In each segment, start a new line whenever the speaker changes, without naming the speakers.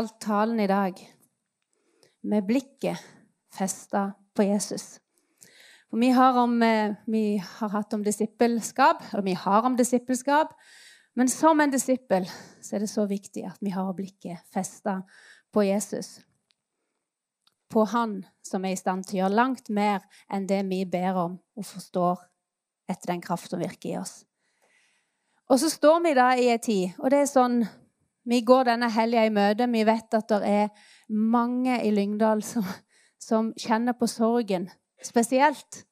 Kalt talen i dag med blikket festa på Jesus. For vi har, om, eh, vi har hatt om disippelskap, og vi har om disippelskap. Men som en disippel så er det så viktig at vi har blikket festa på Jesus. På Han som er i stand til å gjøre langt mer enn det vi ber om og forstår etter den kraft som virker i oss. Og så står vi da i ei tid, og det er sånn Vi går denne helga i møte. Vi vet at det er mange i Lyngdal som, som kjenner på sorgen, spesielt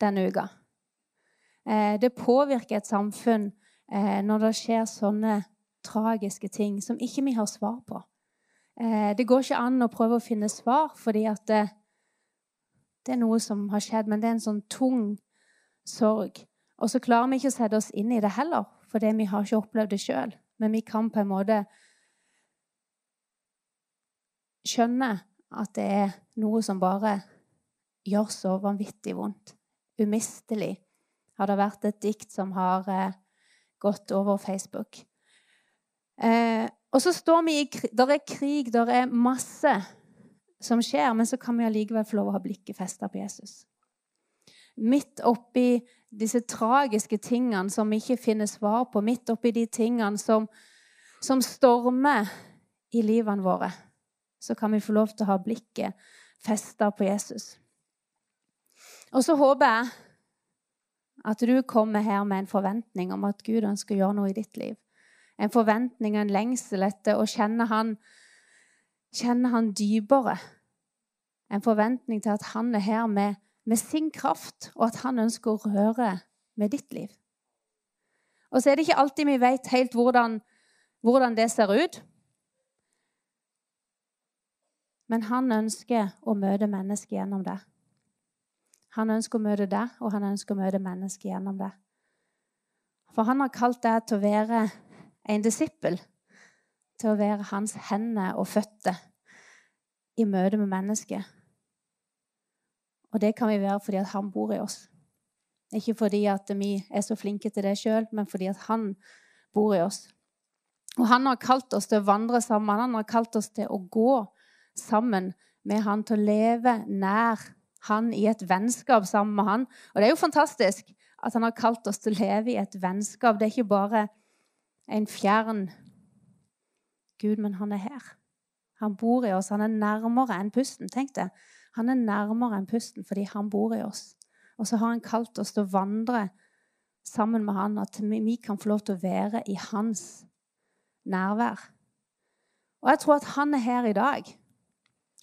denne uka. Eh, det påvirker et samfunn eh, når det skjer sånne tragiske ting som ikke vi har svar på. Eh, det går ikke an å prøve å finne svar, fordi at det, det er noe som har skjedd, men det er en sånn tung sorg. Og så klarer vi ikke å sette oss inn i det heller, fordi vi har ikke opplevd det sjøl. Men vi kan på en måte skjønne at det er noe som bare gjør så vanvittig vondt. Umistelig har det vært et dikt som har eh, gått over Facebook. Eh, og så står vi i Der er krig, der er masse som skjer, men så kan vi allikevel få lov å ha blikket festa på Jesus. Midt oppi disse tragiske tingene som vi ikke finner svar på, midt oppi de tingene som, som stormer i livene våre, så kan vi få lov til å ha blikket festa på Jesus. Og så håper jeg at du kommer her med en forventning om at Gud ønsker å gjøre noe i ditt liv. En forventning og en lengsel etter å kjenne han, kjenne han dypere. En forventning til at han er her med, med sin kraft, og at han ønsker å røre med ditt liv. Og så er det ikke alltid vi vet helt hvordan, hvordan det ser ut. Men han ønsker å møte mennesket gjennom det. Han ønsker å møte deg, og han ønsker å møte mennesket gjennom det. For han har kalt deg til å være en disippel, til å være hans hender og føtter i møte med mennesket. Og det kan vi være fordi at han bor i oss. Ikke fordi at vi er så flinke til det sjøl, men fordi at han bor i oss. Og han har kalt oss til å vandre sammen. Han har kalt oss til å gå sammen med han, til å leve nær han i et vennskap sammen med han. Og det er jo fantastisk at han har kalt oss til å leve i et vennskap. Det er ikke bare en fjern Gud, men han er her. Han bor i oss. Han er nærmere enn pusten. Tenk det. Han er nærmere enn pusten fordi han bor i oss. Og så har han kalt oss til å vandre sammen med han, at vi kan få lov til å være i hans nærvær. Og jeg tror at han er her i dag,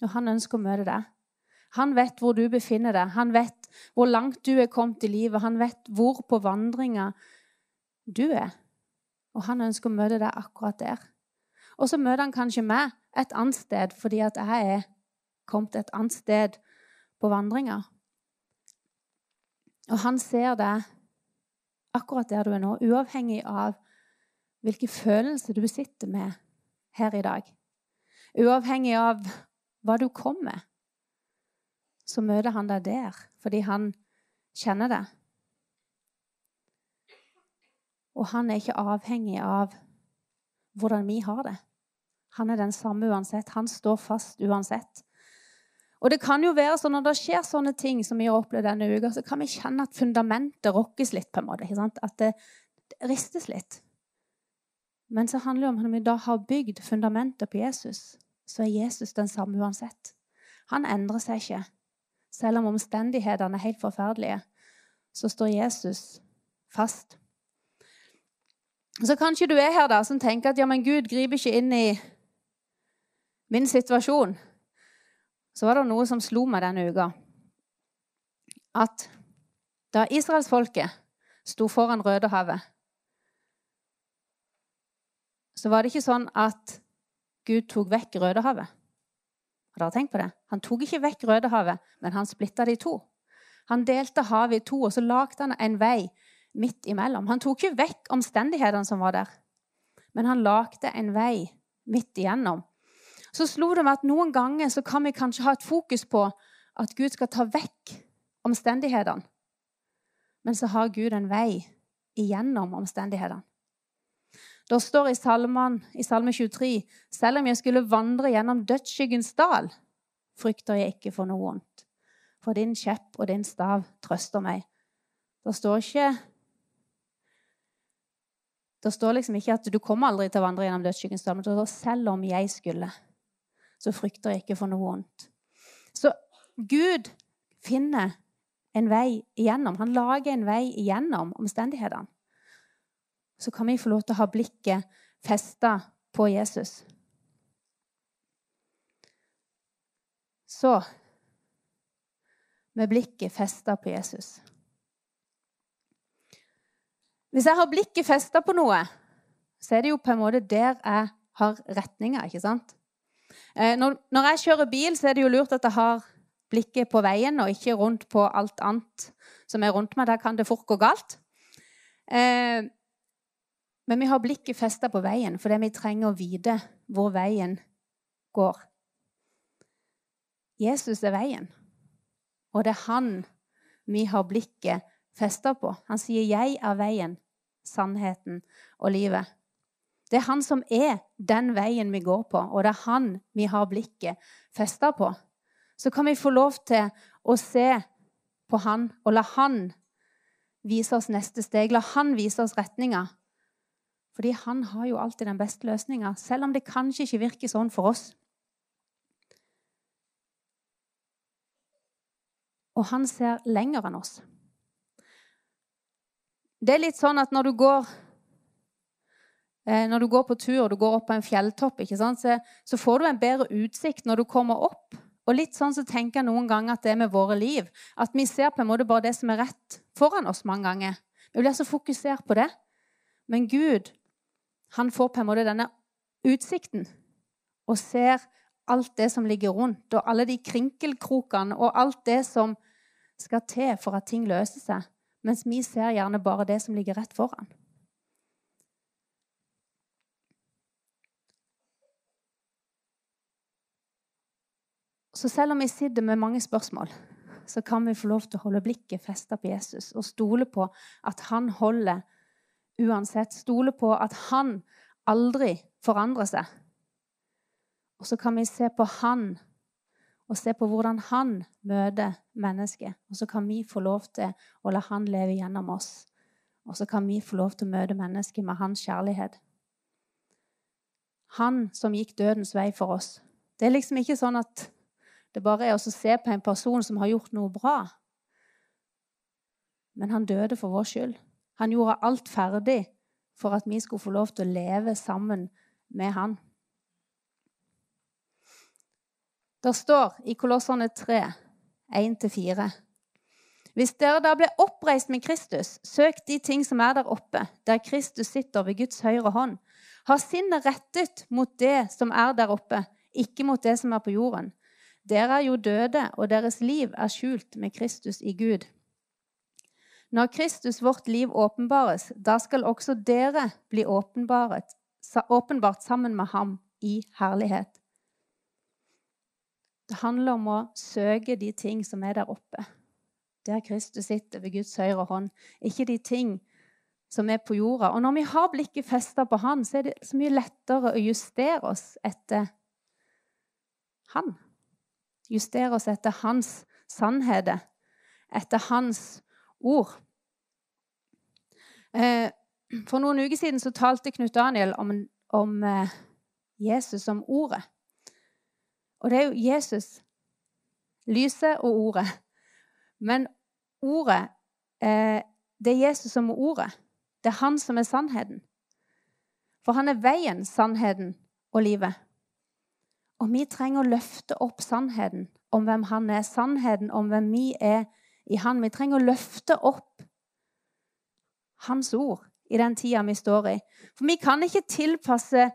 og han ønsker å møte deg. Han vet hvor du befinner deg. Han vet hvor langt du er kommet i livet. Han vet hvor på vandringa du er. Og han ønsker å møte deg akkurat der. Og så møter han kanskje meg et annet sted fordi at jeg er kommet et annet sted på vandringa. Og han ser deg akkurat der du er nå, uavhengig av hvilke følelser du sitter med her i dag. Uavhengig av hva du kom med så møter han deg der fordi han kjenner det. Og han er ikke avhengig av hvordan vi har det. Han er den samme uansett. Han står fast uansett. Og det kan jo være sånn Når det skjer sånne ting som vi har opplevd denne uka, så kan vi kjenne at fundamentet rokkes litt. på en måte, At det, det, ristes litt. Men så handler det om at når vi da har bygd fundamentet på Jesus, så er Jesus den samme uansett. Han endrer seg ikke. Selv om omstendighetene er helt forferdelige, så står Jesus fast. Så kanskje du er her da, som tenker at ja, men Gud griper ikke inn i min situasjon. Så var det noe som slo meg denne uka. At da israelsfolket sto foran Rødehavet, så var det ikke sånn at Gud tok vekk Rødehavet. Har dere tenkt på det? Han tok ikke vekk Rødehavet, men han splitta det i to. Han delte havet i to, og så lagde han en vei midt imellom. Han tok ikke vekk omstendighetene som var der, men han lagde en vei midt igjennom. Så slo det meg at noen ganger så kan vi kanskje ha et fokus på at Gud skal ta vekk omstendighetene. Men så har Gud en vei igjennom omstendighetene. Da står i, salmen, i Salme 23.: Selv om jeg skulle vandre gjennom dødsskyggens dal, frykter jeg ikke for noe vondt. For din kjepp og din stav trøster meg. Da står ikke Det står liksom ikke at du kommer aldri til å vandre gjennom dødsskyggens dal, men det står selv om jeg skulle, så frykter jeg ikke for noe vondt. Så Gud finner en vei igjennom. Han lager en vei igjennom omstendighetene. Så kan vi få lov til å ha blikket festa på Jesus. Så med blikket festa på Jesus. Hvis jeg har blikket festa på noe, så er det jo på en måte der jeg har retninga, ikke sant? Eh, når, når jeg kjører bil, så er det jo lurt at jeg har blikket på veien og ikke rundt på alt annet som er rundt meg. Der kan det fort gå galt. Eh, men vi har blikket festa på veien fordi vi trenger å vite hvor veien går. Jesus er veien, og det er han vi har blikket festa på. Han sier 'Jeg er veien, sannheten og livet'. Det er han som er den veien vi går på, og det er han vi har blikket festa på så kan vi få lov til å se på han og la han vise oss neste steg. La han vise oss retninga. Fordi han har jo alltid den beste løsninga, selv om det kanskje ikke virker sånn for oss. Og han ser lenger enn oss. Det er litt sånn at når du går når du går på tur og du går opp på en fjelltopp, så, så får du en bedre utsikt når du kommer opp og litt sånn så tenker jeg noen ganger at det er med våre liv. At vi ser på en måte bare det som er rett foran oss mange ganger. Vi blir så fokusert på det. Men Gud, han får på en måte denne utsikten og ser alt det som ligger rundt, og alle de krinkelkrokene og alt det som skal til for at ting løser seg. Mens vi ser gjerne bare det som ligger rett foran. Så selv om vi sitter med mange spørsmål, så kan vi få lov til å holde blikket festa på Jesus og stole på at han holder uansett. Stole på at han aldri forandrer seg. Og så kan vi se på han og se på hvordan han møter mennesket. Og så kan vi få lov til å la han leve gjennom oss. Og så kan vi få lov til å møte mennesket med hans kjærlighet. Han som gikk dødens vei for oss. Det er liksom ikke sånn at det bare er å se på en person som har gjort noe bra. Men han døde for vår skyld. Han gjorde alt ferdig for at vi skulle få lov til å leve sammen med han. Det står i Kolosserne 3, 1-4. Hvis dere da ble oppreist med Kristus, søk de ting som er der oppe, der Kristus sitter ved Guds høyre hånd. Ha sinnet rettet mot det som er der oppe, ikke mot det som er på jorden. Dere er jo døde, og deres liv er skjult med Kristus i Gud. Når Kristus, vårt liv, åpenbares, da skal også dere bli åpenbart, åpenbart sammen med ham i herlighet. Det handler om å søke de ting som er der oppe, der Kristus sitter ved Guds høyre hånd, ikke de ting som er på jorda. Og når vi har blikket festa på Han, så er det så mye lettere å justere oss etter Han justere oss etter hans sannheter, etter hans ord. Eh, for noen uker siden så talte Knut Daniel om, om eh, Jesus som ordet. Og det er jo Jesus, lyset og ordet. Men ordet eh, Det er Jesus som er ordet. Det er han som er sannheten. For han er veien, sannheten og livet. Og vi trenger å løfte opp sannheten om hvem han er, sannheten om hvem vi er i han. Vi trenger å løfte opp hans ord i den tida vi står i. For vi kan ikke tilpasse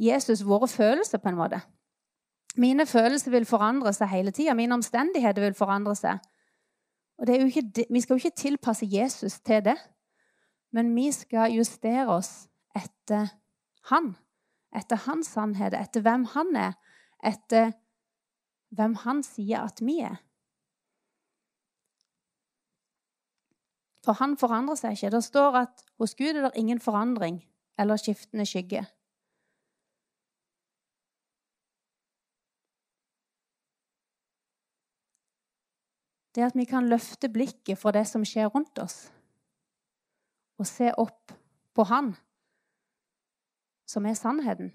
Jesus våre følelser på en måte. Mine følelser vil forandre seg hele tida. Mine omstendigheter vil forandre seg. Og ikke, Vi skal jo ikke tilpasse Jesus til det, men vi skal justere oss etter han etter hans sannhet, etter hvem han er, etter hvem han sier at vi er. For han forandrer seg ikke. Det står at hos Gud er det ingen forandring eller skiftende skygge. Det at vi kan løfte blikket fra det som skjer rundt oss, og se opp på Han, som er sannheten,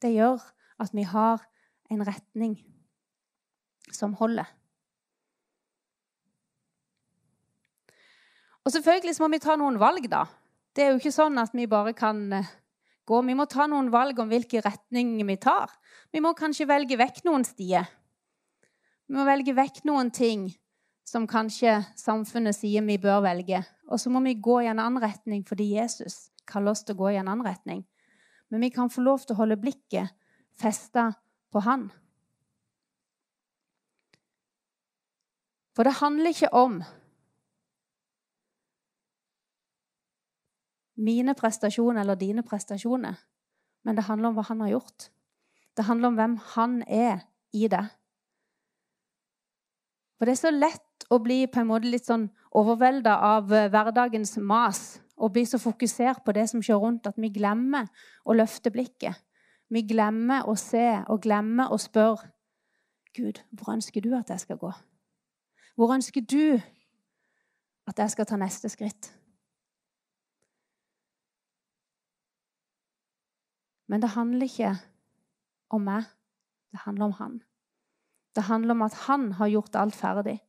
det gjør at vi har en retning som holder. Og selvfølgelig må vi ta noen valg, da. Det er jo ikke sånn at vi bare kan eh, gå. Vi må ta noen valg om hvilken retning vi tar. Vi må kanskje velge vekk noen stier. Vi må velge vekk noen ting som kanskje samfunnet sier vi bør velge. Og så må vi gå i en annen retning fordi Jesus kaller oss til å gå i en annen retning. Men vi kan få lov til å holde blikket festa på Han. For det handler ikke om mine prestasjoner eller dine prestasjoner, men det handler om hva han har gjort. Det handler om hvem han er i det. For det er så lett å bli på en måte litt sånn overvelda av eh, hverdagens mas og bli så fokusert på det som skjer rundt, at vi glemmer å løfte blikket. Vi glemmer å se og glemmer å spørre Gud, hvor ønsker du at jeg skal gå? Hvor ønsker du at jeg skal ta neste skritt? Men det handler ikke om meg. Det handler om han. Det handler om at han har gjort alt ferdig.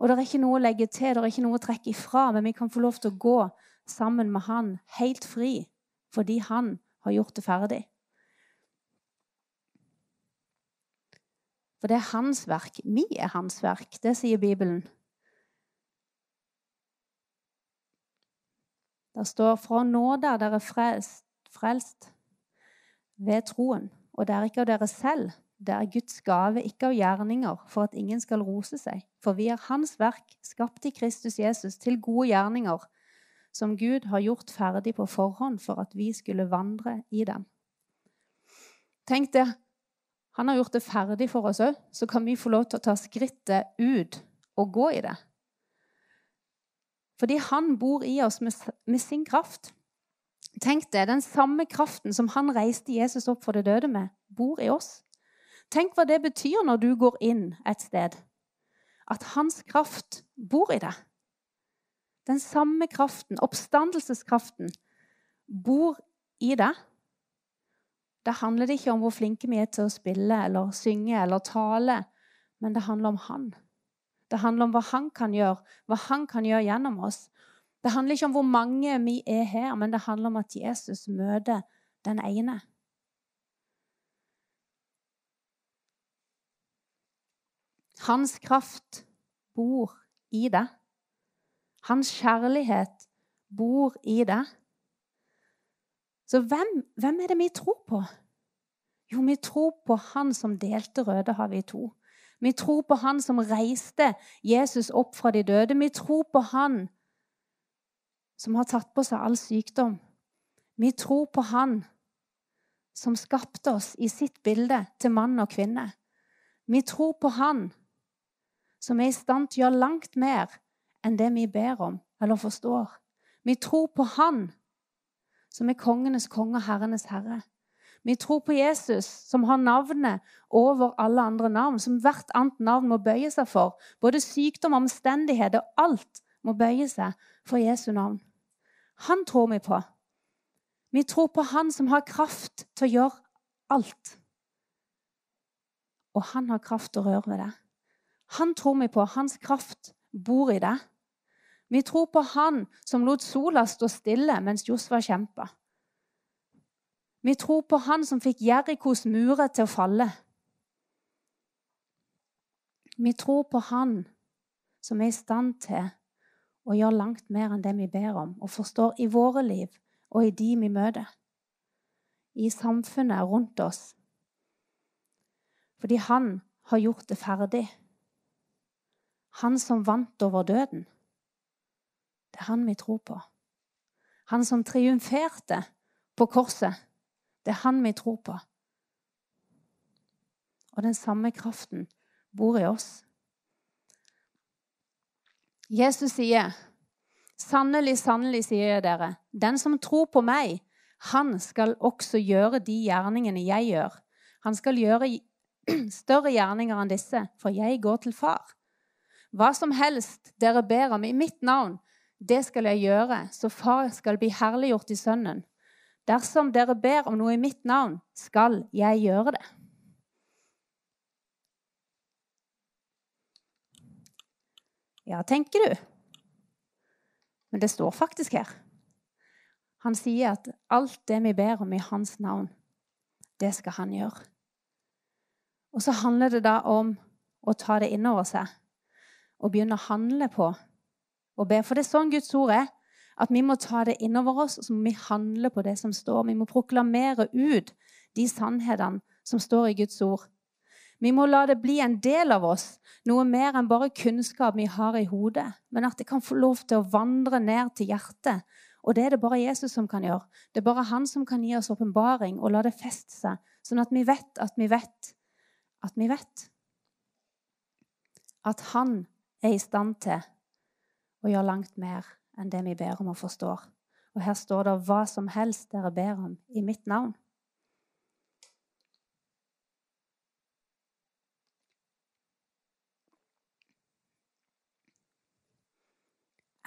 Og det er ikke noe å legge til, det er ikke noe å trekke ifra, men vi kan få lov til å gå sammen med han helt fri fordi han har gjort det ferdig. For det er hans verk. Vi er hans verk. Det sier Bibelen. Det står 'fra nåde er dere frelst', frelst ved troen. Og det er ikke av dere selv, det er Guds gave, ikke av gjerninger, for at ingen skal rose seg. For vi er Hans verk, skapt i Kristus Jesus, til gode gjerninger, som Gud har gjort ferdig på forhånd for at vi skulle vandre i dem. Tenk det. Han har gjort det ferdig for oss òg, så kan vi få lov til å ta skrittet ut og gå i det. Fordi han bor i oss med, med sin kraft. Tenk det, Den samme kraften som han reiste Jesus opp for det døde med, bor i oss. Tenk hva det betyr når du går inn et sted. At hans kraft bor i deg. Den samme kraften, oppstandelseskraften, bor i deg. Da handler det ikke om hvor flinke vi er til å spille eller synge eller tale, men det handler om han. Det handler om hva han kan gjøre, hva han kan gjøre gjennom oss. Det handler ikke om hvor mange vi er her, men det handler om at Jesus møter den ene. Hans kraft bor i det. Hans kjærlighet bor i det. Så hvem, hvem er det vi tror på? Jo, vi tror på han som delte Rødehavet i to. Vi tror på han som reiste Jesus opp fra de døde. Vi tror på han som har tatt på seg all sykdom. Vi tror på Han som skapte oss i sitt bilde til mann og kvinne. Vi tror på Han som er i stand til å gjøre langt mer enn det vi ber om eller forstår. Vi tror på Han som er kongenes konge og herrenes herre. Vi tror på Jesus, som har navnet over alle andre navn, som hvert annet navn må bøye seg for. Både sykdom, omstendigheter, alt må bøye seg for Jesu navn. Han tror vi på. Vi tror på Han som har kraft til å gjøre alt. Og han har kraft til å røre ved det. Han tror vi på. Hans kraft bor i det. Vi tror på han som lot sola stå stille mens Josva kjempa. Vi tror på han som fikk Jerikos murer til å falle. Vi tror på han som er i stand til å gjøre langt mer enn det vi ber om og forstår i våre liv og i de vi møter. I samfunnet rundt oss. Fordi han har gjort det ferdig. Han som vant over døden. Det er han vi tror på. Han som triumferte på korset. Det er han vi tror på. Og den samme kraften bor i oss. Jesus sier, Sannelig, sannelig, sier jeg dere, den som tror på meg, han skal også gjøre de gjerningene jeg gjør. Han skal gjøre større gjerninger enn disse, for jeg går til far. Hva som helst dere ber om i mitt navn, det skal jeg gjøre, så far skal bli herliggjort i Sønnen. Dersom dere ber om noe i mitt navn, skal jeg gjøre det. Ja, tenker du? Men det står faktisk her. Han sier at alt det vi ber om i hans navn, det skal han gjøre. Og så handler det da om å ta det innover seg og begynne å handle på og be. For det er sånn Guds ord er. At vi må ta det innover oss, og så må vi handle på det som står. Vi må proklamere ut de sannhetene som står i Guds ord. Vi må la det bli en del av oss, noe mer enn bare kunnskap vi har i hodet, men at det kan få lov til å vandre ned til hjertet. Og det er det bare Jesus som kan gjøre. Det er bare han som kan gi oss åpenbaring og la det feste seg, sånn at vi vet at vi vet at vi vet. At han er i stand til å gjøre langt mer enn det vi ber om og forstår. Og her står det 'hva som helst dere ber om i mitt navn'.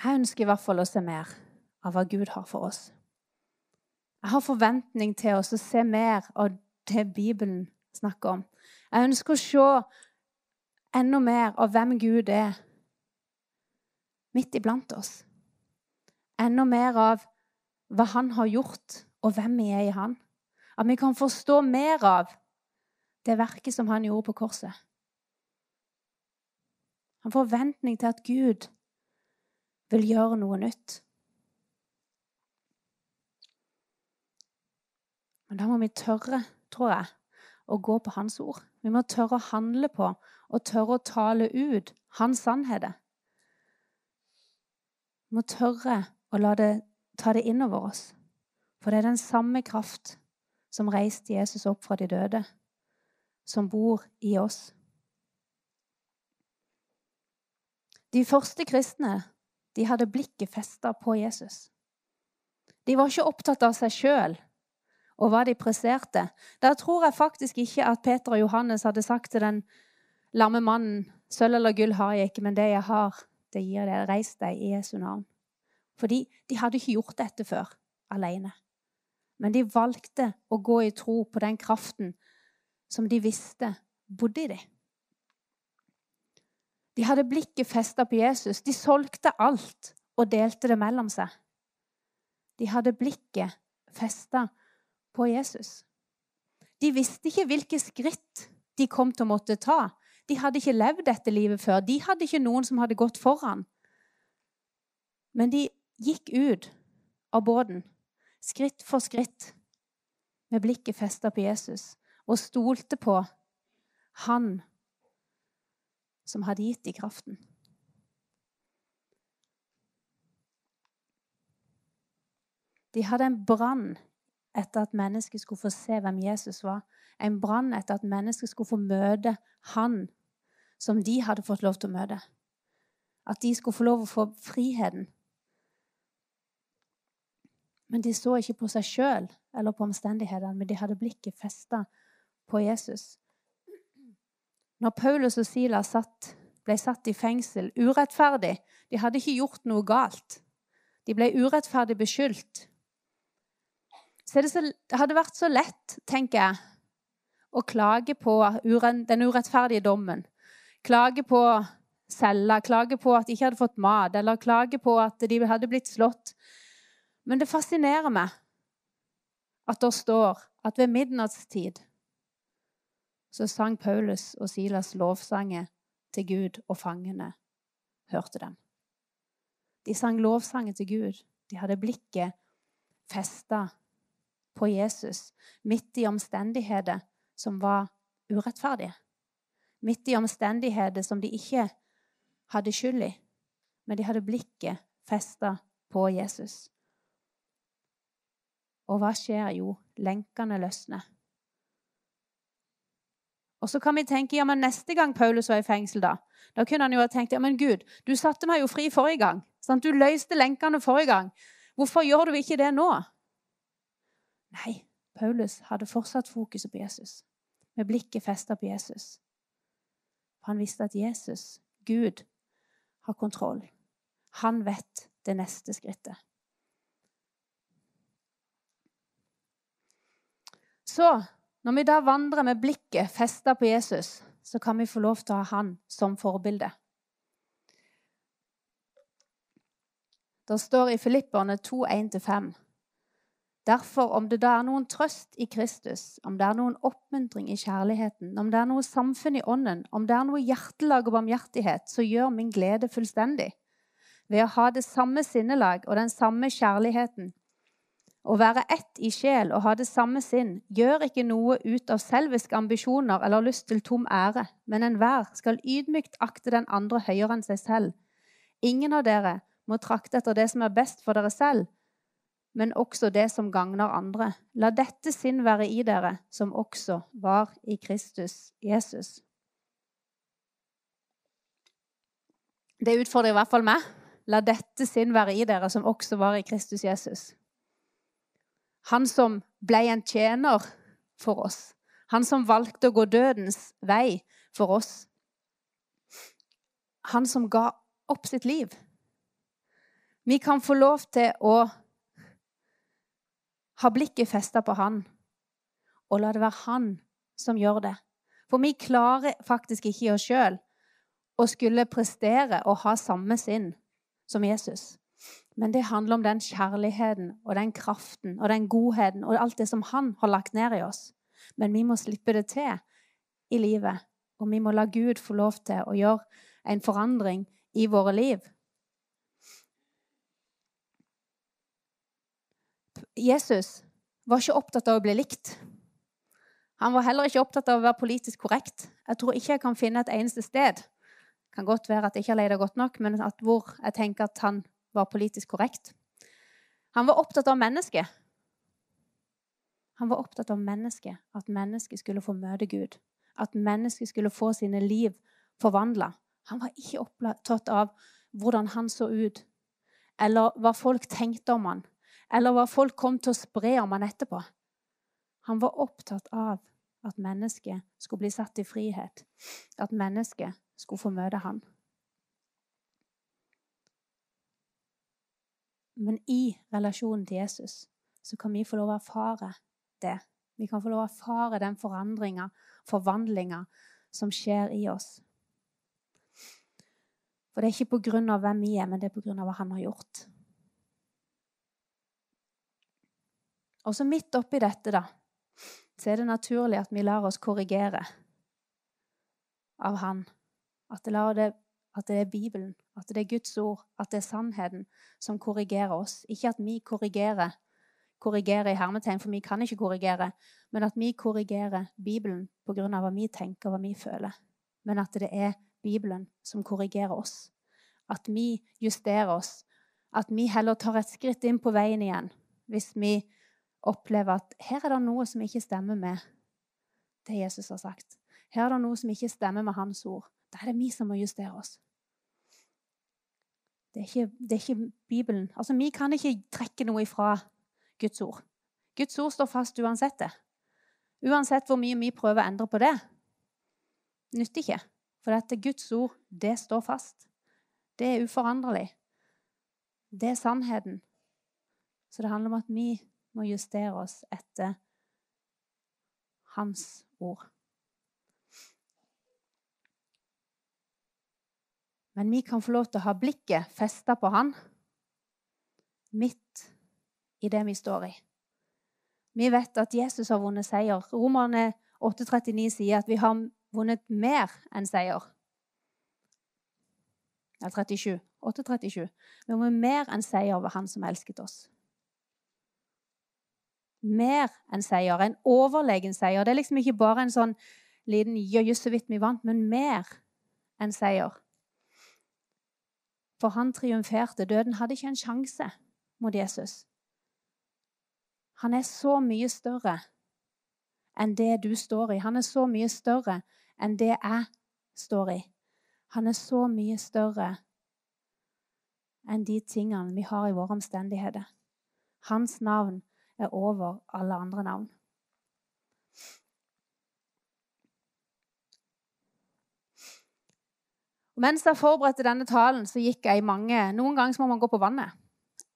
Jeg ønsker i hvert fall å se mer av hva Gud har for oss. Jeg har forventning til oss å se mer av det Bibelen snakker om. Jeg ønsker å se enda mer av hvem Gud er midt iblant oss. Enda mer av hva han har gjort, og hvem vi er i han. At vi kan forstå mer av det verket som han gjorde på korset. Han får forventning til at Gud vil gjøre noe nytt. Men da må vi tørre, tror jeg, å gå på Hans ord. Vi må tørre å handle på og tørre å tale ut Hans sannheter. Vi må tørre å det ta det innover oss. For det er den samme kraft som reiste Jesus opp fra de døde, som bor i oss. De første kristne de hadde blikket festa på Jesus. De var ikke opptatt av seg sjøl og hva de presterte. Da tror jeg faktisk ikke at Peter og Johannes hadde sagt til den lamme mannen Sølv eller gull har jeg ikke, men det jeg har, det gir deg. Reis deg i Jesu navn. Fordi de hadde ikke gjort dette før alene. Men de valgte å gå i tro på den kraften som de visste bodde i dem. De hadde blikket festa på Jesus. De solgte alt og delte det mellom seg. De hadde blikket festa på Jesus. De visste ikke hvilke skritt de kom til å måtte ta. De hadde ikke levd dette livet før. De hadde ikke noen som hadde gått foran. Men de gikk ut av båten, skritt for skritt, med blikket festa på Jesus, og stolte på Han som hadde gitt dem kraften. De hadde en brann etter at mennesket skulle få se hvem Jesus var. En brann etter at mennesket skulle få møte han som de hadde fått lov til å møte. At de skulle få lov å få friheten. Men de så ikke på seg sjøl eller på omstendighetene, men de hadde blikket festa på Jesus. Når Paulus og Silas satt, ble satt i fengsel urettferdig De hadde ikke gjort noe galt. De ble urettferdig beskyldt. Så det, så, det hadde vært så lett, tenker jeg, å klage på den urettferdige dommen. Klage på cella, klage på at de ikke hadde fått mat, eller klage på at de hadde blitt slått. Men det fascinerer meg at det står at ved midnattstid så sang Paulus og Silas lovsanger til Gud, og fangene hørte dem. De sang lovsanger til Gud. De hadde blikket festa på Jesus midt i omstendigheter som var urettferdige. Midt i omstendigheter som de ikke hadde skyld i, men de hadde blikket festa på Jesus. Og hva skjer? Jo, lenkene løsner. Og så kan vi tenke ja, men neste gang Paulus var i fengsel, da da kunne han jo ha tenkt ja, men Gud, du satte meg jo fri forrige gang. Sant? du løste lenkene forrige gang. Hvorfor gjør du ikke det nå? Nei, Paulus hadde fortsatt fokuset på Jesus, med blikket festa på Jesus. For han visste at Jesus, Gud, har kontroll. Han vet det neste skrittet. Så når vi da vandrer med blikket festa på Jesus, så kan vi få lov til å ha han som forbilde. Det står i Filipperne 2, 1-5. Derfor, om det da er noen trøst i Kristus, om det er noen oppmuntring i kjærligheten, om det er noe samfunn i ånden, om det er noe hjertelag og barmhjertighet, så gjør min glede fullstendig. Ved å ha det samme sinnelag og den samme kjærligheten, å være ett i sjel og ha det samme sinn gjør ikke noe ut av selviske ambisjoner eller lyst til tom ære, men enhver skal ydmykt akte den andre høyere enn seg selv. Ingen av dere må trakte etter det som er best for dere selv, men også det som gagner andre. La dette sinn være i dere, som også var i Kristus Jesus. Det utfordrer i hvert fall meg. La dette sinn være i dere, som også var i Kristus Jesus. Han som ble en tjener for oss. Han som valgte å gå dødens vei for oss. Han som ga opp sitt liv. Vi kan få lov til å ha blikket festa på han, og la det være han som gjør det. For vi klarer faktisk ikke oss sjøl å skulle prestere og ha samme sinn som Jesus. Men det handler om den kjærligheten og den kraften og den godheten og alt det som han har lagt ned i oss. Men vi må slippe det til i livet, og vi må la Gud få lov til å gjøre en forandring i våre liv. Jesus var ikke opptatt av å bli likt. Han var heller ikke opptatt av å være politisk korrekt. Jeg tror ikke jeg kan finne et eneste sted det kan godt være at jeg ikke har leidet godt nok, men hvor jeg tenker at han var politisk korrekt. Han var opptatt av mennesket. Han var opptatt av mennesket, at mennesket skulle få møte Gud. At mennesket skulle få sine liv forvandla. Han var ikke opptatt av hvordan han så ut, eller hva folk tenkte om han, eller hva folk kom til å spre om han etterpå. Han var opptatt av at mennesket skulle bli satt i frihet, at mennesket skulle få møte han. Men i relasjonen til Jesus så kan vi få lov å erfare det. Vi kan få lov å erfare den forandringa, forvandlinga, som skjer i oss. For det er ikke på grunn av hvem vi er, men det er på grunn av hva han har gjort. Og så midt oppi dette, da, så er det naturlig at vi lar oss korrigere av han. At det, det, at det er Bibelen, at det er Guds ord, at det er sannheten som korrigerer oss. Ikke at vi korrigerer, korrigerer i hermetegn, for vi kan ikke korrigere, men at vi korrigerer Bibelen pga. hva vi tenker hva vi føler. Men at det er Bibelen som korrigerer oss. At vi justerer oss. At vi heller tar et skritt inn på veien igjen hvis vi opplever at her er det noe som ikke stemmer med det Jesus har sagt. Her er det noe som ikke stemmer med hans ord. Da er det vi som må justere oss. Det er, ikke, det er ikke, Bibelen. Altså, Vi kan ikke trekke noe ifra Guds ord. Guds ord står fast uansett det. Uansett hvor mye vi prøver å endre på det. Nytter ikke. For dette Guds ord, det står fast. Det er uforanderlig. Det er sannheten. Så det handler om at vi må justere oss etter Hans ord. Men vi kan få lov til å ha blikket festa på han midt i det vi står i. Vi vet at Jesus har vunnet seier. Romerne 8,39 sier at vi har vunnet mer enn seier. Ja, 37. 8,37. Vi har vunnet mer enn seier over Han som elsket oss. Mer enn seier. En overlegen seier. Det er liksom ikke bare en sånn liten 'jøye, så vidt vi vant', men mer enn seier. For han triumferte. Døden hadde ikke en sjanse mot Jesus. Han er så mye større enn det du står i. Han er så mye større enn det jeg står i. Han er så mye større enn de tingene vi har i våre omstendigheter. Hans navn er over alle andre navn. Og mens jeg forberedte denne talen, så gikk jeg i mange Noen ganger må man gå på vannet.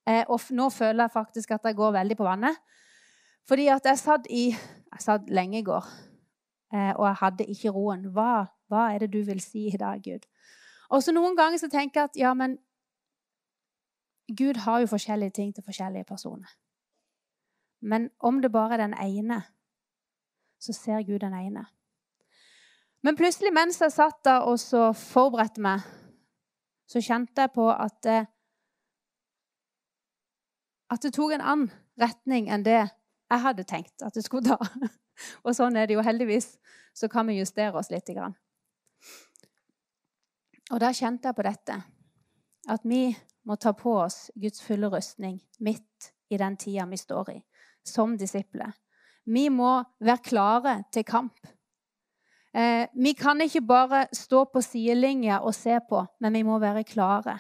Eh, og nå føler jeg faktisk at jeg går veldig på vannet. Fordi at jeg satt i Jeg satt lenge i går, eh, og jeg hadde ikke roen. Hva, hva er det du vil si i dag, Gud? Og så noen ganger så tenker jeg at ja, men Gud har jo forskjellige ting til forskjellige personer. Men om det bare er den ene, så ser Gud den ene. Men plutselig mens jeg satt der og så forberedte meg, så kjente jeg på at at det tok en annen retning enn det jeg hadde tenkt at det skulle ta. Og sånn er det jo heldigvis. Så kan vi justere oss litt. Og da kjente jeg på dette. At vi må ta på oss Guds fulle rustning midt i den tida vi står i, som disipler. Vi må være klare til kamp. Eh, vi kan ikke bare stå på sidelinja og se på, men vi må være klare.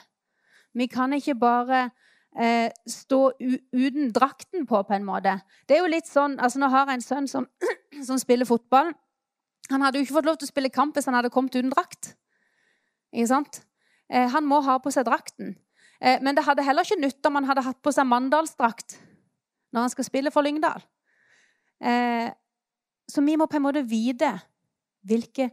Vi kan ikke bare eh, stå uten drakten på, på en måte. Det er jo litt sånn, altså Nå har jeg en sønn som, som, spiller fotball. Han hadde jo ikke fått lov til å spille kamp hvis han hadde kommet uten drakt. Ikke sant? Eh, han må ha på seg drakten. Eh, men det hadde heller ikke nytt om han hadde hatt på seg Mandalsdrakt når han skal spille for Lyngdal. Eh, så vi må på en måte vite hvilken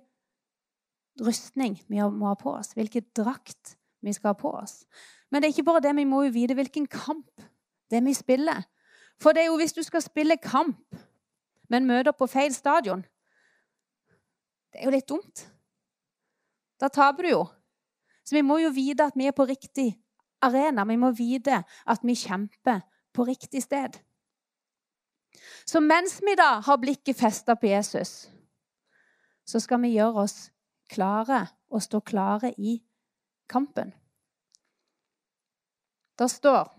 rustning vi må ha på oss, hvilken drakt vi skal ha på oss. Men det er ikke bare det, vi må jo vite hvilken kamp det vi spiller. For det er jo hvis du skal spille kamp, men møter på feil stadion Det er jo litt dumt. Da taper du jo. Så vi må jo vite at vi er på riktig arena. Vi må vite at vi kjemper på riktig sted. Så mens vi da har blikket festa på Jesus, så skal vi gjøre oss klare og stå klare i kampen. Det står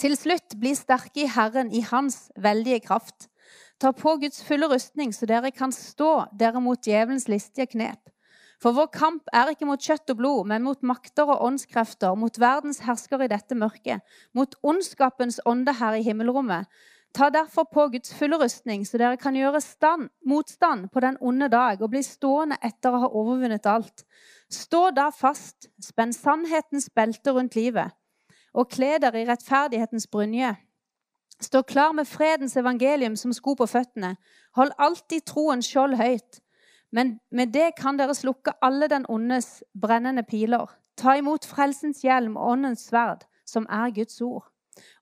til slutt, bli sterke i Herren, i Hans veldige kraft. Ta på Guds fulle rustning, så dere kan stå dere mot djevelens listige knep. For vår kamp er ikke mot kjøtt og blod, men mot makter og åndskrefter, mot verdens herskere i dette mørket, mot ondskapens ånde her i himmelrommet. Ta derfor på Guds fulle rustning, så dere kan gjøre stand, motstand på den onde dag og bli stående etter å ha overvunnet alt. Stå da fast, spenn sannhetens belte rundt livet, og kle dere i rettferdighetens brynje. Stå klar med fredens evangelium som sko på føttene. Hold alltid troens skjold høyt. Men med det kan dere slukke alle den ondes brennende piler. Ta imot frelsens hjelm og åndens sverd, som er Guds ord.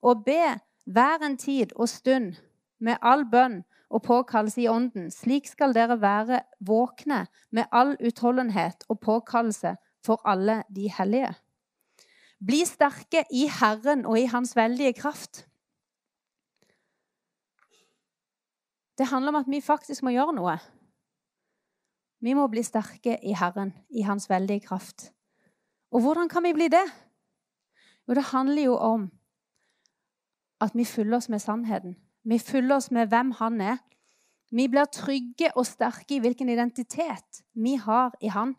Og be hver en tid og stund med all bønn og påkallelse i ånden. Slik skal dere være våkne med all utholdenhet og påkallelse for alle de hellige. Bli sterke i Herren og i Hans veldige kraft. Det handler om at vi faktisk må gjøre noe. Vi må bli sterke i Herren, i Hans veldige kraft. Og hvordan kan vi bli det? Jo, det handler jo om at vi fyller oss med sannheten. Vi fyller oss med hvem han er. Vi blir trygge og sterke i hvilken identitet vi har i han.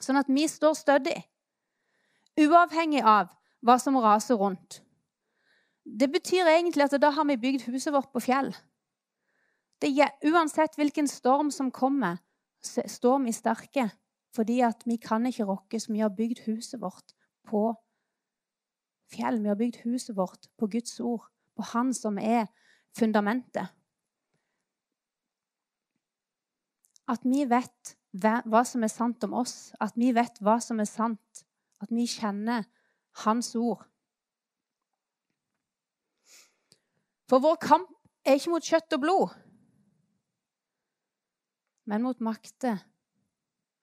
Sånn at vi står stødig, uavhengig av hva som raser rundt. Det betyr egentlig at da har vi bygd huset vårt på fjell. Det, uansett hvilken storm som kommer, står vi sterke. Fordi at vi kan ikke rokkes. Vi har bygd huset vårt på fjell. Vi har bygd huset vårt på Guds ord, på Han som er fundamentet. At vi vet hva som er sant om oss, at vi vet hva som er sant, at vi kjenner Hans ord. For vår kamp er ikke mot kjøtt og blod, men mot makter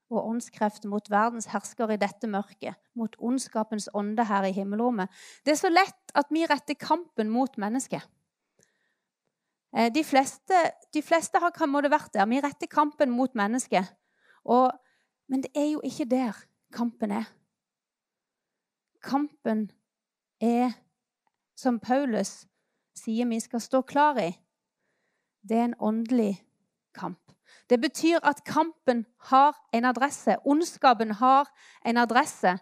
og åndskrefter mot verdens hersker i dette mørket, mot ondskapens ånde her i himmelrommet. Det er så lett at vi retter kampen mot mennesket. Eh, de fleste, de fleste har det vært der. Vi retter kampen mot mennesket. Og, men det er jo ikke der kampen er. Kampen er, som Paulus sier vi skal stå klar i, det er en åndelig kamp. Det betyr at kampen har en adresse. Ondskapen har en adresse.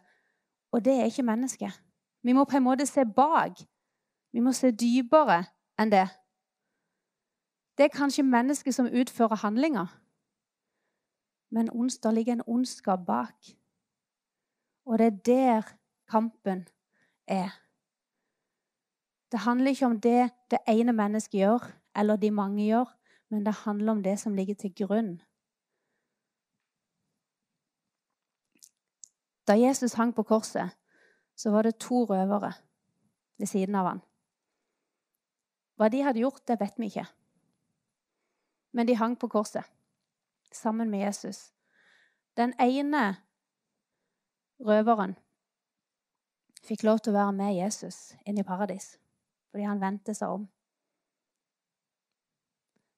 Og det er ikke mennesket. Vi må på en måte se bak. Vi må se dypere enn det. Det er kanskje mennesket som utfører handlinger. Men det ligger en ondskap bak. Og det er der kampen er. Det handler ikke om det det ene mennesket gjør, eller de mange gjør, men det handler om det som ligger til grunn. Da Jesus hang på korset, så var det to røvere ved siden av han. Hva de hadde gjort, det vet vi ikke. Men de hang på korset sammen med Jesus. Den ene røveren fikk lov til å være med Jesus inn i paradis fordi han vendte seg om.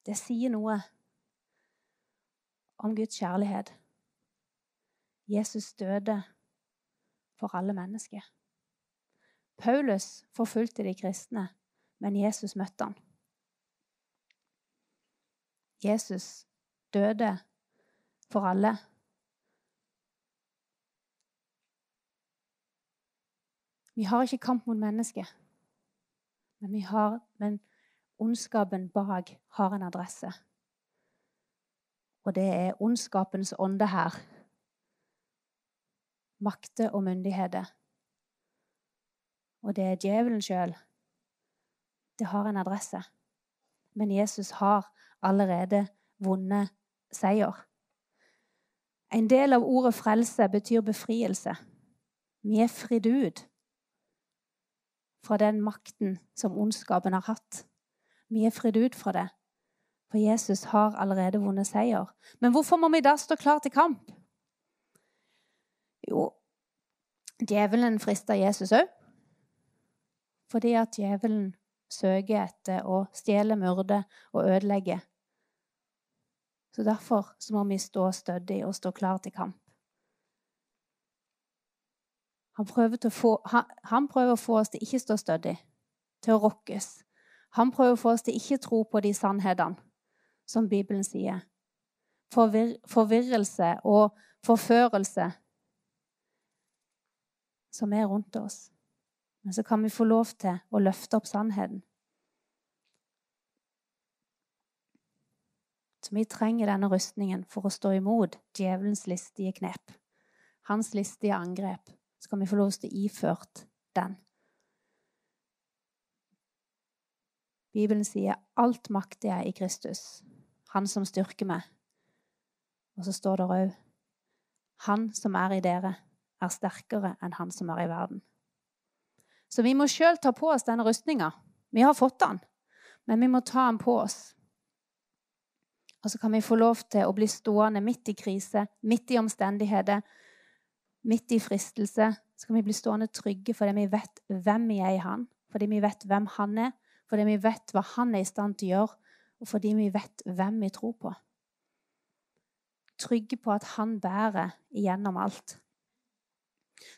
Det sier noe om Guds kjærlighet. Jesus døde for alle mennesker. Paulus forfulgte de kristne, men Jesus møtte han. Jesus døde for alle. Vi har ikke kamp mot mennesket, men, vi men ondskapen bak har en adresse. Og det er ondskapens ånde her. Makter og myndigheter. Og det er djevelen sjøl. Det har en adresse. Men Jesus har allerede vunnet seier. En del av ordet frelse betyr befrielse. Vi er fridd ut fra den makten som ondskapen har hatt. Vi er fridd ut fra det, for Jesus har allerede vunnet seier. Men hvorfor må vi da stå klar til kamp? Jo, djevelen frister Jesus òg. Fordi at djevelen søker etter å stjele, myrde og ødelegge så Derfor så må vi stå stødig og stå klar til kamp. Han prøver, få, han, han prøver, å få oss til ikke stå stødig, til å rokkes. Han prøver å få oss til ikke tro på de sannhetene som Bibelen sier. Forvir, forvirrelse og forførelse som er rundt oss. Men så kan vi få lov til å løfte opp sannheten. Så vi trenger denne rustningen for å stå imot djevelens listige knep. Hans listige angrep. Så kan vi få lov til å iført den. Bibelen sier 'alt makter jeg i Kristus', han som styrker meg. Og så står det òg 'Han som er i dere, er sterkere enn han som er i verden'. Så vi må sjøl ta på oss denne rustninga. Vi har fått den, men vi må ta den på oss. Og så kan vi få lov til å bli stående midt i krise, midt i omstendigheter, midt i fristelse. Så kan vi bli stående trygge fordi vi vet hvem vi er i Han, fordi vi vet hvem Han er, fordi vi vet hva Han er i stand til å gjøre, og fordi vi vet hvem vi tror på. Trygge på at Han bærer igjennom alt.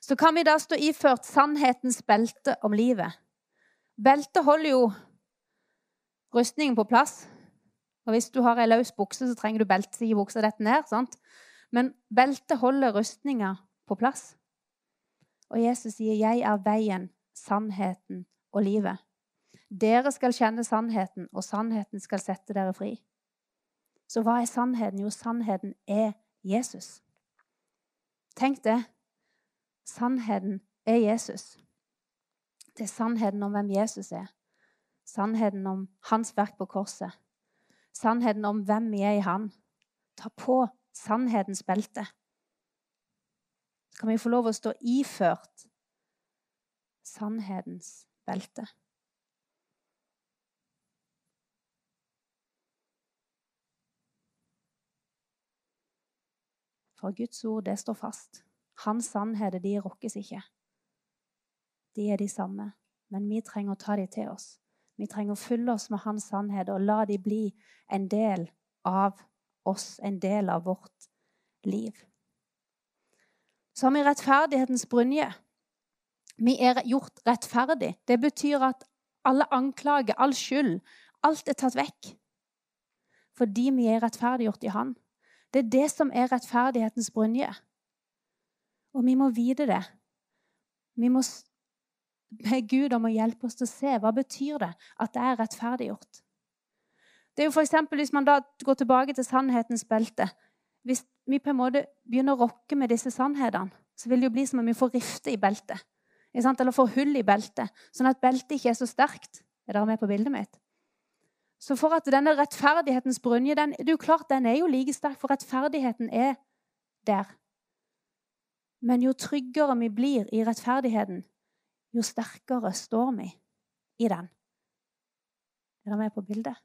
Så kan vi da stå iført sannhetens belte om livet. Beltet holder jo rustningen på plass. Og hvis du har ei løs bukse, så trenger du belte i buksa dette ned. sant? Men beltet holder rustninga på plass. Og Jesus sier, 'Jeg er veien, sannheten og livet'. Dere skal kjenne sannheten, og sannheten skal sette dere fri. Så hva er sannheten? Jo, sannheten er Jesus. Tenk det. Sannheten er Jesus. Det er sannheten om hvem Jesus er. Sannheten om hans verk på korset sannheten om hvem vi er i Han. Ta på sannhetens belte. Så kan vi få lov å stå iført sannhetens belte. For Guds ord, det står fast. Hans sannheter, de rokkes ikke. De er de samme, men vi trenger å ta de til oss. Vi trenger å fylle oss med Hans sannhet og la de bli en del av oss, en del av vårt liv. Så har vi rettferdighetens brynje. Vi er gjort rettferdig. Det betyr at alle anklager, all skyld, alt er tatt vekk. Fordi vi er rettferdiggjort i Han. Det er det som er rettferdighetens brynje. Og vi må vite det. Vi må be Gud om å hjelpe oss til å se hva betyr det at det er rettferdiggjort. Det er jo for eksempel, Hvis man da går tilbake til sannhetens belte Hvis vi på en måte begynner å rokke med disse sannhetene, så vil det jo bli som om vi får rifte i beltet. Eller får hull i beltet, sånn at beltet ikke er så sterkt. Er dere med på bildet mitt? Så for at denne rettferdighetens brynje den, det er jo klart den er jo like sterk, for rettferdigheten er der. Men jo tryggere vi blir i rettferdigheten, jo sterkere står vi i den. Er dere med på bildet?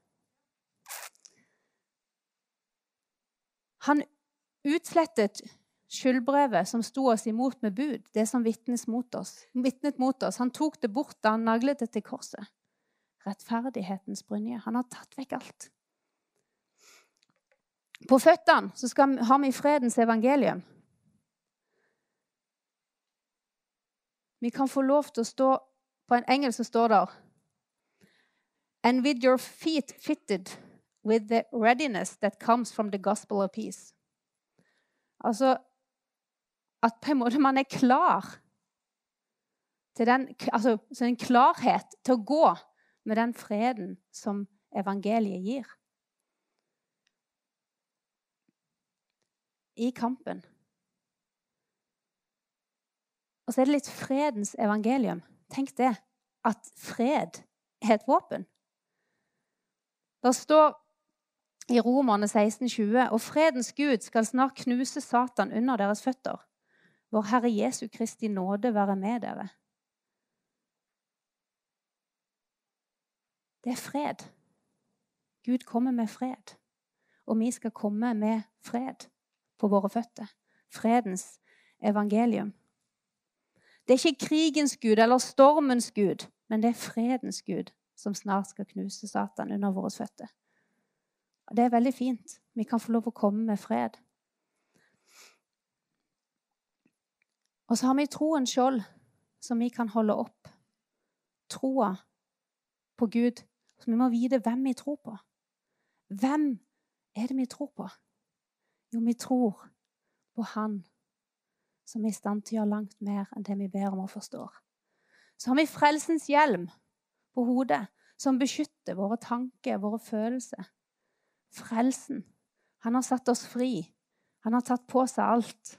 Han utslettet skyldbrevet som sto oss imot med bud, det som vitnet mot oss. Mot oss. Han tok det bort da han naglet det til korset. Rettferdighetens brynje. Han har tatt vekk alt. På føttene så skal, har vi fredens evangelium. Vi kan få lov til å stå På en engelsk står det And with your feet fitted with the readiness that comes from the gospel of peace. Altså at på en måte man er klar til den, altså, en klarhet til å gå med den freden som evangeliet gir. I kampen. Og så er det litt fredens evangelium. Tenk det. At fred er et våpen. Det står i Romerne 16,20.: Og fredens Gud skal snart knuse Satan under deres føtter. Vår Herre Jesu Kristi nåde være med dere. Det er fred. Gud kommer med fred. Og vi skal komme med fred på våre føtter. Fredens evangelium. Det er ikke krigens gud eller stormens gud, men det er fredens gud som snart skal knuse Satan under våre føtter. Og Det er veldig fint. Vi kan få lov å komme med fred. Og så har vi troens skjold, som vi kan holde opp. Troa på Gud. Så vi må vite hvem vi tror på. Hvem er det vi tror på? Jo, vi tror på Han som er i stand til å gjøre langt mer enn det vi ber om og forstår. Så har vi frelsens hjelm på hodet, som beskytter våre tanker, våre følelser. Frelsen. Han har satt oss fri. Han har tatt på seg alt.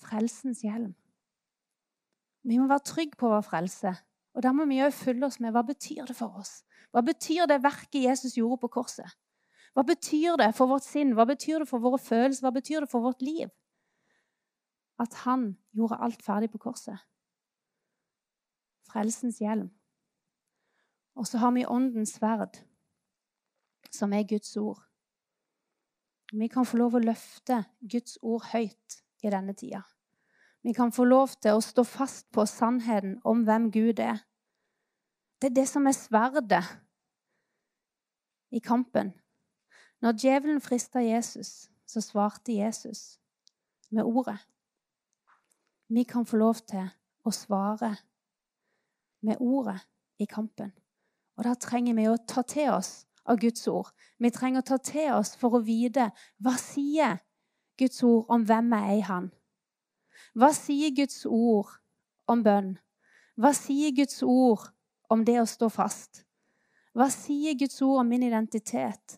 Frelsens hjelm. Vi må være trygge på vår frelse. Og da må vi òg følge oss med hva betyr det for oss. Hva betyr det verket Jesus gjorde på korset? Hva betyr det for vårt sinn? Hva betyr det for våre følelser? Hva betyr det for vårt liv? at han gjorde alt ferdig på korset. Frelsens hjelm. Og så har vi åndens sverd, som er Guds ord. Vi kan få lov å løfte Guds ord høyt i denne tida. Vi kan få lov til å stå fast på sannheten om hvem Gud er. Det er det som er sverdet i kampen. Når djevelen frista Jesus, så svarte Jesus med ordet vi kan få lov til å svare med ordet i kampen. Og da trenger vi å ta til oss av Guds ord. Vi trenger å ta til oss for å vite hva sier Guds ord om hvem jeg er i Han. Hva sier Guds ord om bønn? Hva sier Guds ord om det å stå fast? Hva sier Guds ord om min identitet?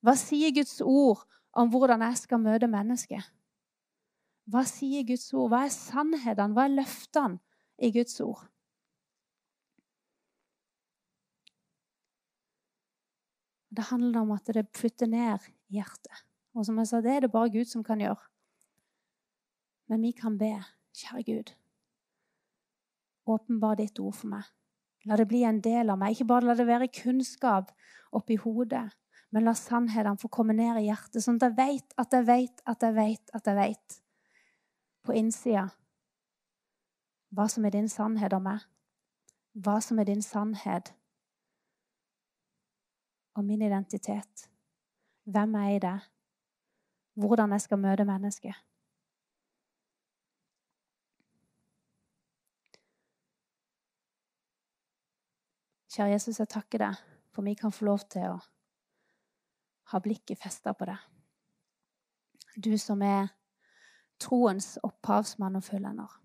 Hva sier Guds ord om hvordan jeg skal møte mennesket? Hva sier Guds ord? Hva er sannhetene? Hva er løftene i Guds ord? Det handler om at det flytter ned hjertet. Og som jeg sa, det er det bare Gud som kan gjøre. Men vi kan be, kjære Gud, åpenbar ditt ord for meg. La det bli en del av meg. Ikke bare la det være kunnskap oppi hodet, men la sannhetene få komme ned i hjertet, sånn at jeg vet at jeg vet at jeg vet at jeg vet på innsida hva som er din sannhet om meg, hva som er din sannhet om min identitet, hvem jeg er i det, hvordan jeg skal møte mennesket. Kjære Jesus, jeg takker deg for vi kan få lov til å ha blikket festa på deg. Du som er troens opphavsmann og fullender.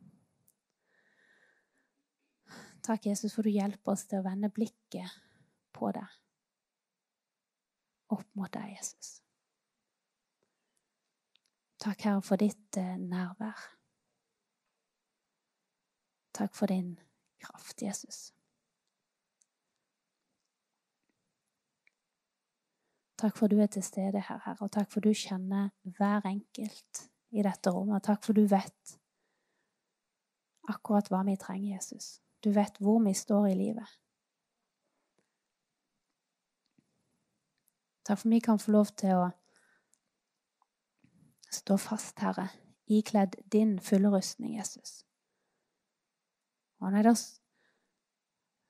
Takk, Jesus, for du hjelper oss til å vende blikket på deg. Opp mot deg, Jesus. Takk, Herre, for ditt eh, nærvær. Takk for din kraft, Jesus. Takk for du er til stede her, Herre, og takk for du kjenner hver enkelt i dette rommet. Takk for du vet akkurat hva vi trenger, Jesus. Du vet hvor vi står i livet. Takk for vi kan få lov til å stå fast, Herre, ikledd din fulle rustning, Jesus. Og det er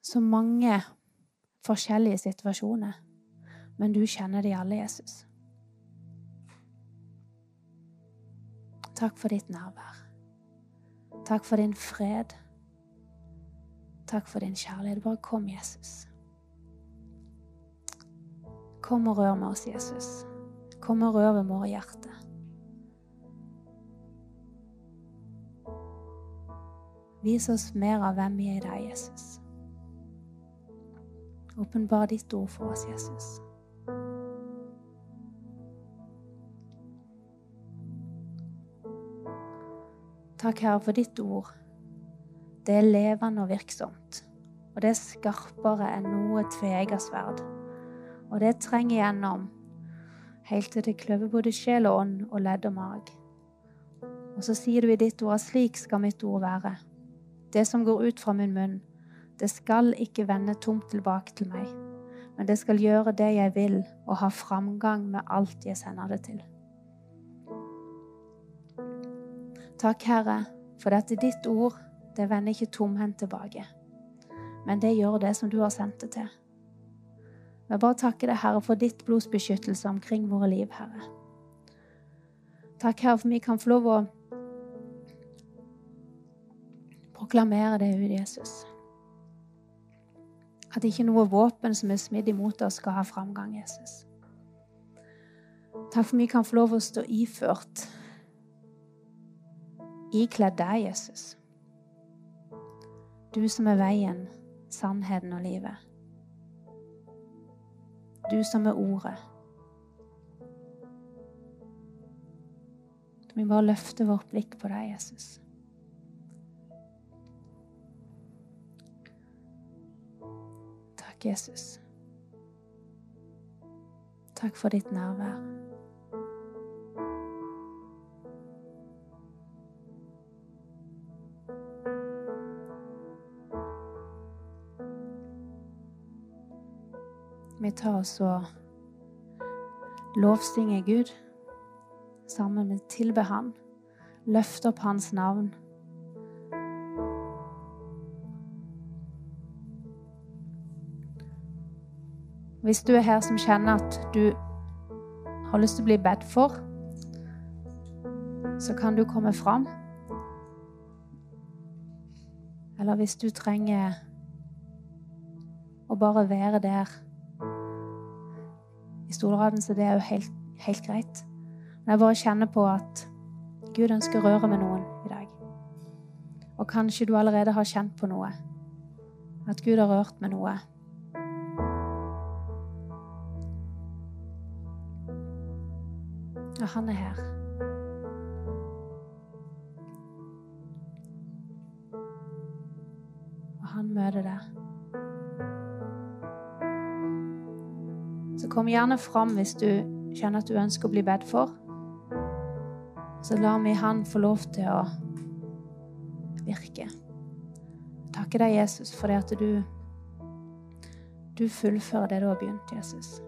så mange forskjellige situasjoner, men du kjenner de alle, Jesus. Takk for ditt nærvær. Takk for din fred. Takk for din kjærlighet. Bare kom, Jesus. Kom og rør med oss, Jesus. Kom og rør ved våre hjerter. Vis oss mer av hvem vi er i deg, Jesus. Åpenbar ditt ord for oss, Jesus. Takk, Herre, for ditt ord. Det er levende og virksomt. Og det er skarpere enn noe tveeggersverd. Og det trenger igjennom helt til det kløver både sjel og ånd og ledd og mag. Og så sier du i ditt ord at slik skal mitt ord være. Det som går ut fra min munn, det skal ikke vende tomt tilbake til meg, men det skal gjøre det jeg vil, og ha framgang med alt jeg sender det til. Takk, Herre, for dette ditt ord det vender ikke tomhendt tilbake, men det gjør det som du har sendt det til. Jeg bare takker deg, Herre, for ditt blodsbeskyttelse omkring våre liv, Herre. Takk, Herre, for vi kan få lov å proklamere det ut, Jesus. At ikke noe våpen som er smidd imot oss, skal ha framgang, Jesus. Takk for vi kan få lov å stå iført ikledd deg, Jesus. Du som er veien, sannheten og livet. Du som er ordet. Vi bare løfter vårt blikk på deg, Jesus. Takk, Jesus. Takk for ditt nærvær. Vi ta oss og lovsynge Gud sammen med tilbe Han. Løfte opp Hans navn. Hvis du er her som kjenner at du har lyst til å bli bedt for, så kan du komme fram. Eller hvis du trenger å bare være der i Stolraden, så det er jo helt, helt greit. Men jeg bare kjenner på at Gud ønsker å røre med noen i dag. Og kanskje du allerede har kjent på noe. At Gud har rørt med noe. Og han er her. Og han møter deg. Kom gjerne fram hvis du kjenner at du ønsker å bli bedt for. Så lar vi Han få lov til å virke. Jeg deg, Jesus, for det at du, du fullfører det du har begynt, Jesus.